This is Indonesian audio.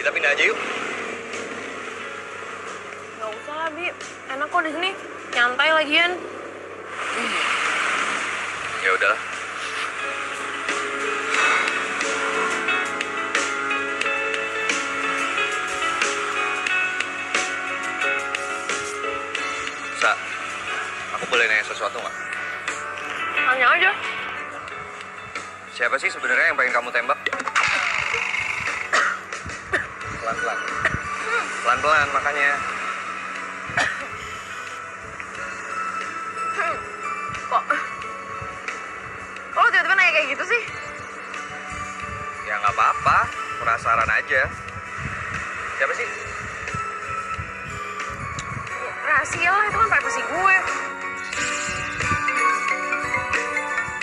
Kita pindah aja yuk. Gak usah lah, Bi. Enak kok di sini. Nyantai lagian. Hmm. Ya udahlah. Sa, aku boleh nanya sesuatu nggak? Tanya aja. Siapa sih sebenarnya yang pengen kamu tembak? Pelan-pelan. Pelan-pelan makanya. Kok? Oh, tiba-tiba nanya kayak gitu sih? Ya nggak apa-apa, penasaran aja. Siapa sih? Rahasia lah, itu kan privasi gue.